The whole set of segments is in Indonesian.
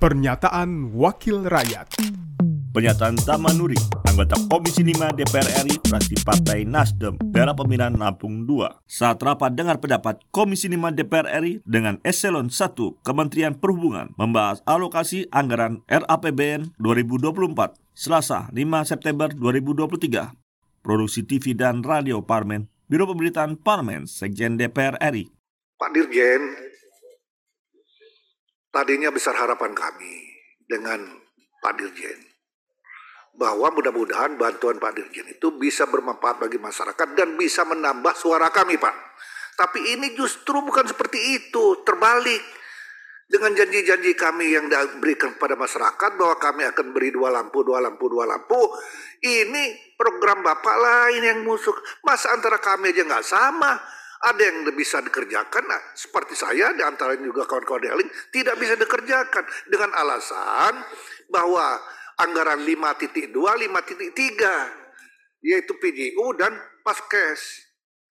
Pernyataan Wakil Rakyat Pernyataan Tamanuri, anggota Komisi 5 DPR RI, fraksi Partai Nasdem, daerah pemilihan Lampung 2. Saat rapat dengar pendapat Komisi 5 DPR RI dengan Eselon 1 Kementerian Perhubungan membahas alokasi anggaran RAPBN 2024, Selasa 5 September 2023. Produksi TV dan Radio Parmen, Biro Pemberitaan Parmen, Sekjen DPR RI. Pak Dirjen, tadinya besar harapan kami dengan Pak Dirjen bahwa mudah-mudahan bantuan Pak Dirjen itu bisa bermanfaat bagi masyarakat dan bisa menambah suara kami, Pak. Tapi ini justru bukan seperti itu, terbalik. Dengan janji-janji kami yang diberikan kepada masyarakat bahwa kami akan beri dua lampu, dua lampu, dua lampu. Ini program Bapak lain yang musuh. Masa antara kami aja nggak sama. Ada yang bisa dikerjakan, nah, seperti saya, di antara juga kawan-kawan Deling, tidak bisa dikerjakan. Dengan alasan bahwa anggaran 5.2, 5.3 yaitu PJU dan Paskes.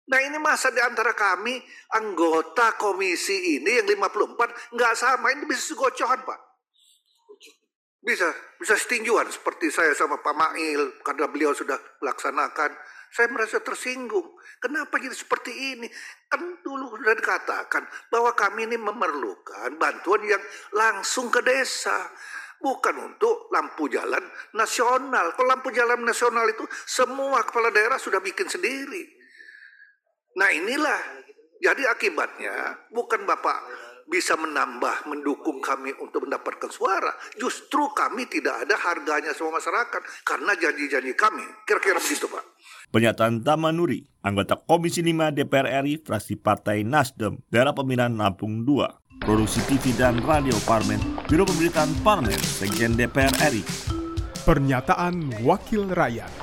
Nah ini masa di antara kami anggota komisi ini yang 54 nggak sama ini bisa segocohan pak. Bisa bisa setinjuan seperti saya sama Pak Mail karena beliau sudah melaksanakan. Saya merasa tersinggung. Kenapa jadi seperti ini? Kan dulu sudah dikatakan bahwa kami ini memerlukan bantuan yang langsung ke desa bukan untuk lampu jalan nasional. Kalau lampu jalan nasional itu semua kepala daerah sudah bikin sendiri. Nah inilah, jadi akibatnya bukan Bapak bisa menambah, mendukung kami untuk mendapatkan suara. Justru kami tidak ada harganya sama masyarakat karena janji-janji kami. Kira-kira begitu Pak. Pernyataan Tamanuri, anggota Komisi 5 DPR RI, fraksi Partai Nasdem, daerah pemilihan Lampung 2. Produksi TV dan Radio Parmen, Biro Pemberitaan Parmen, Sekjen DPR RI. Pernyataan Wakil Rakyat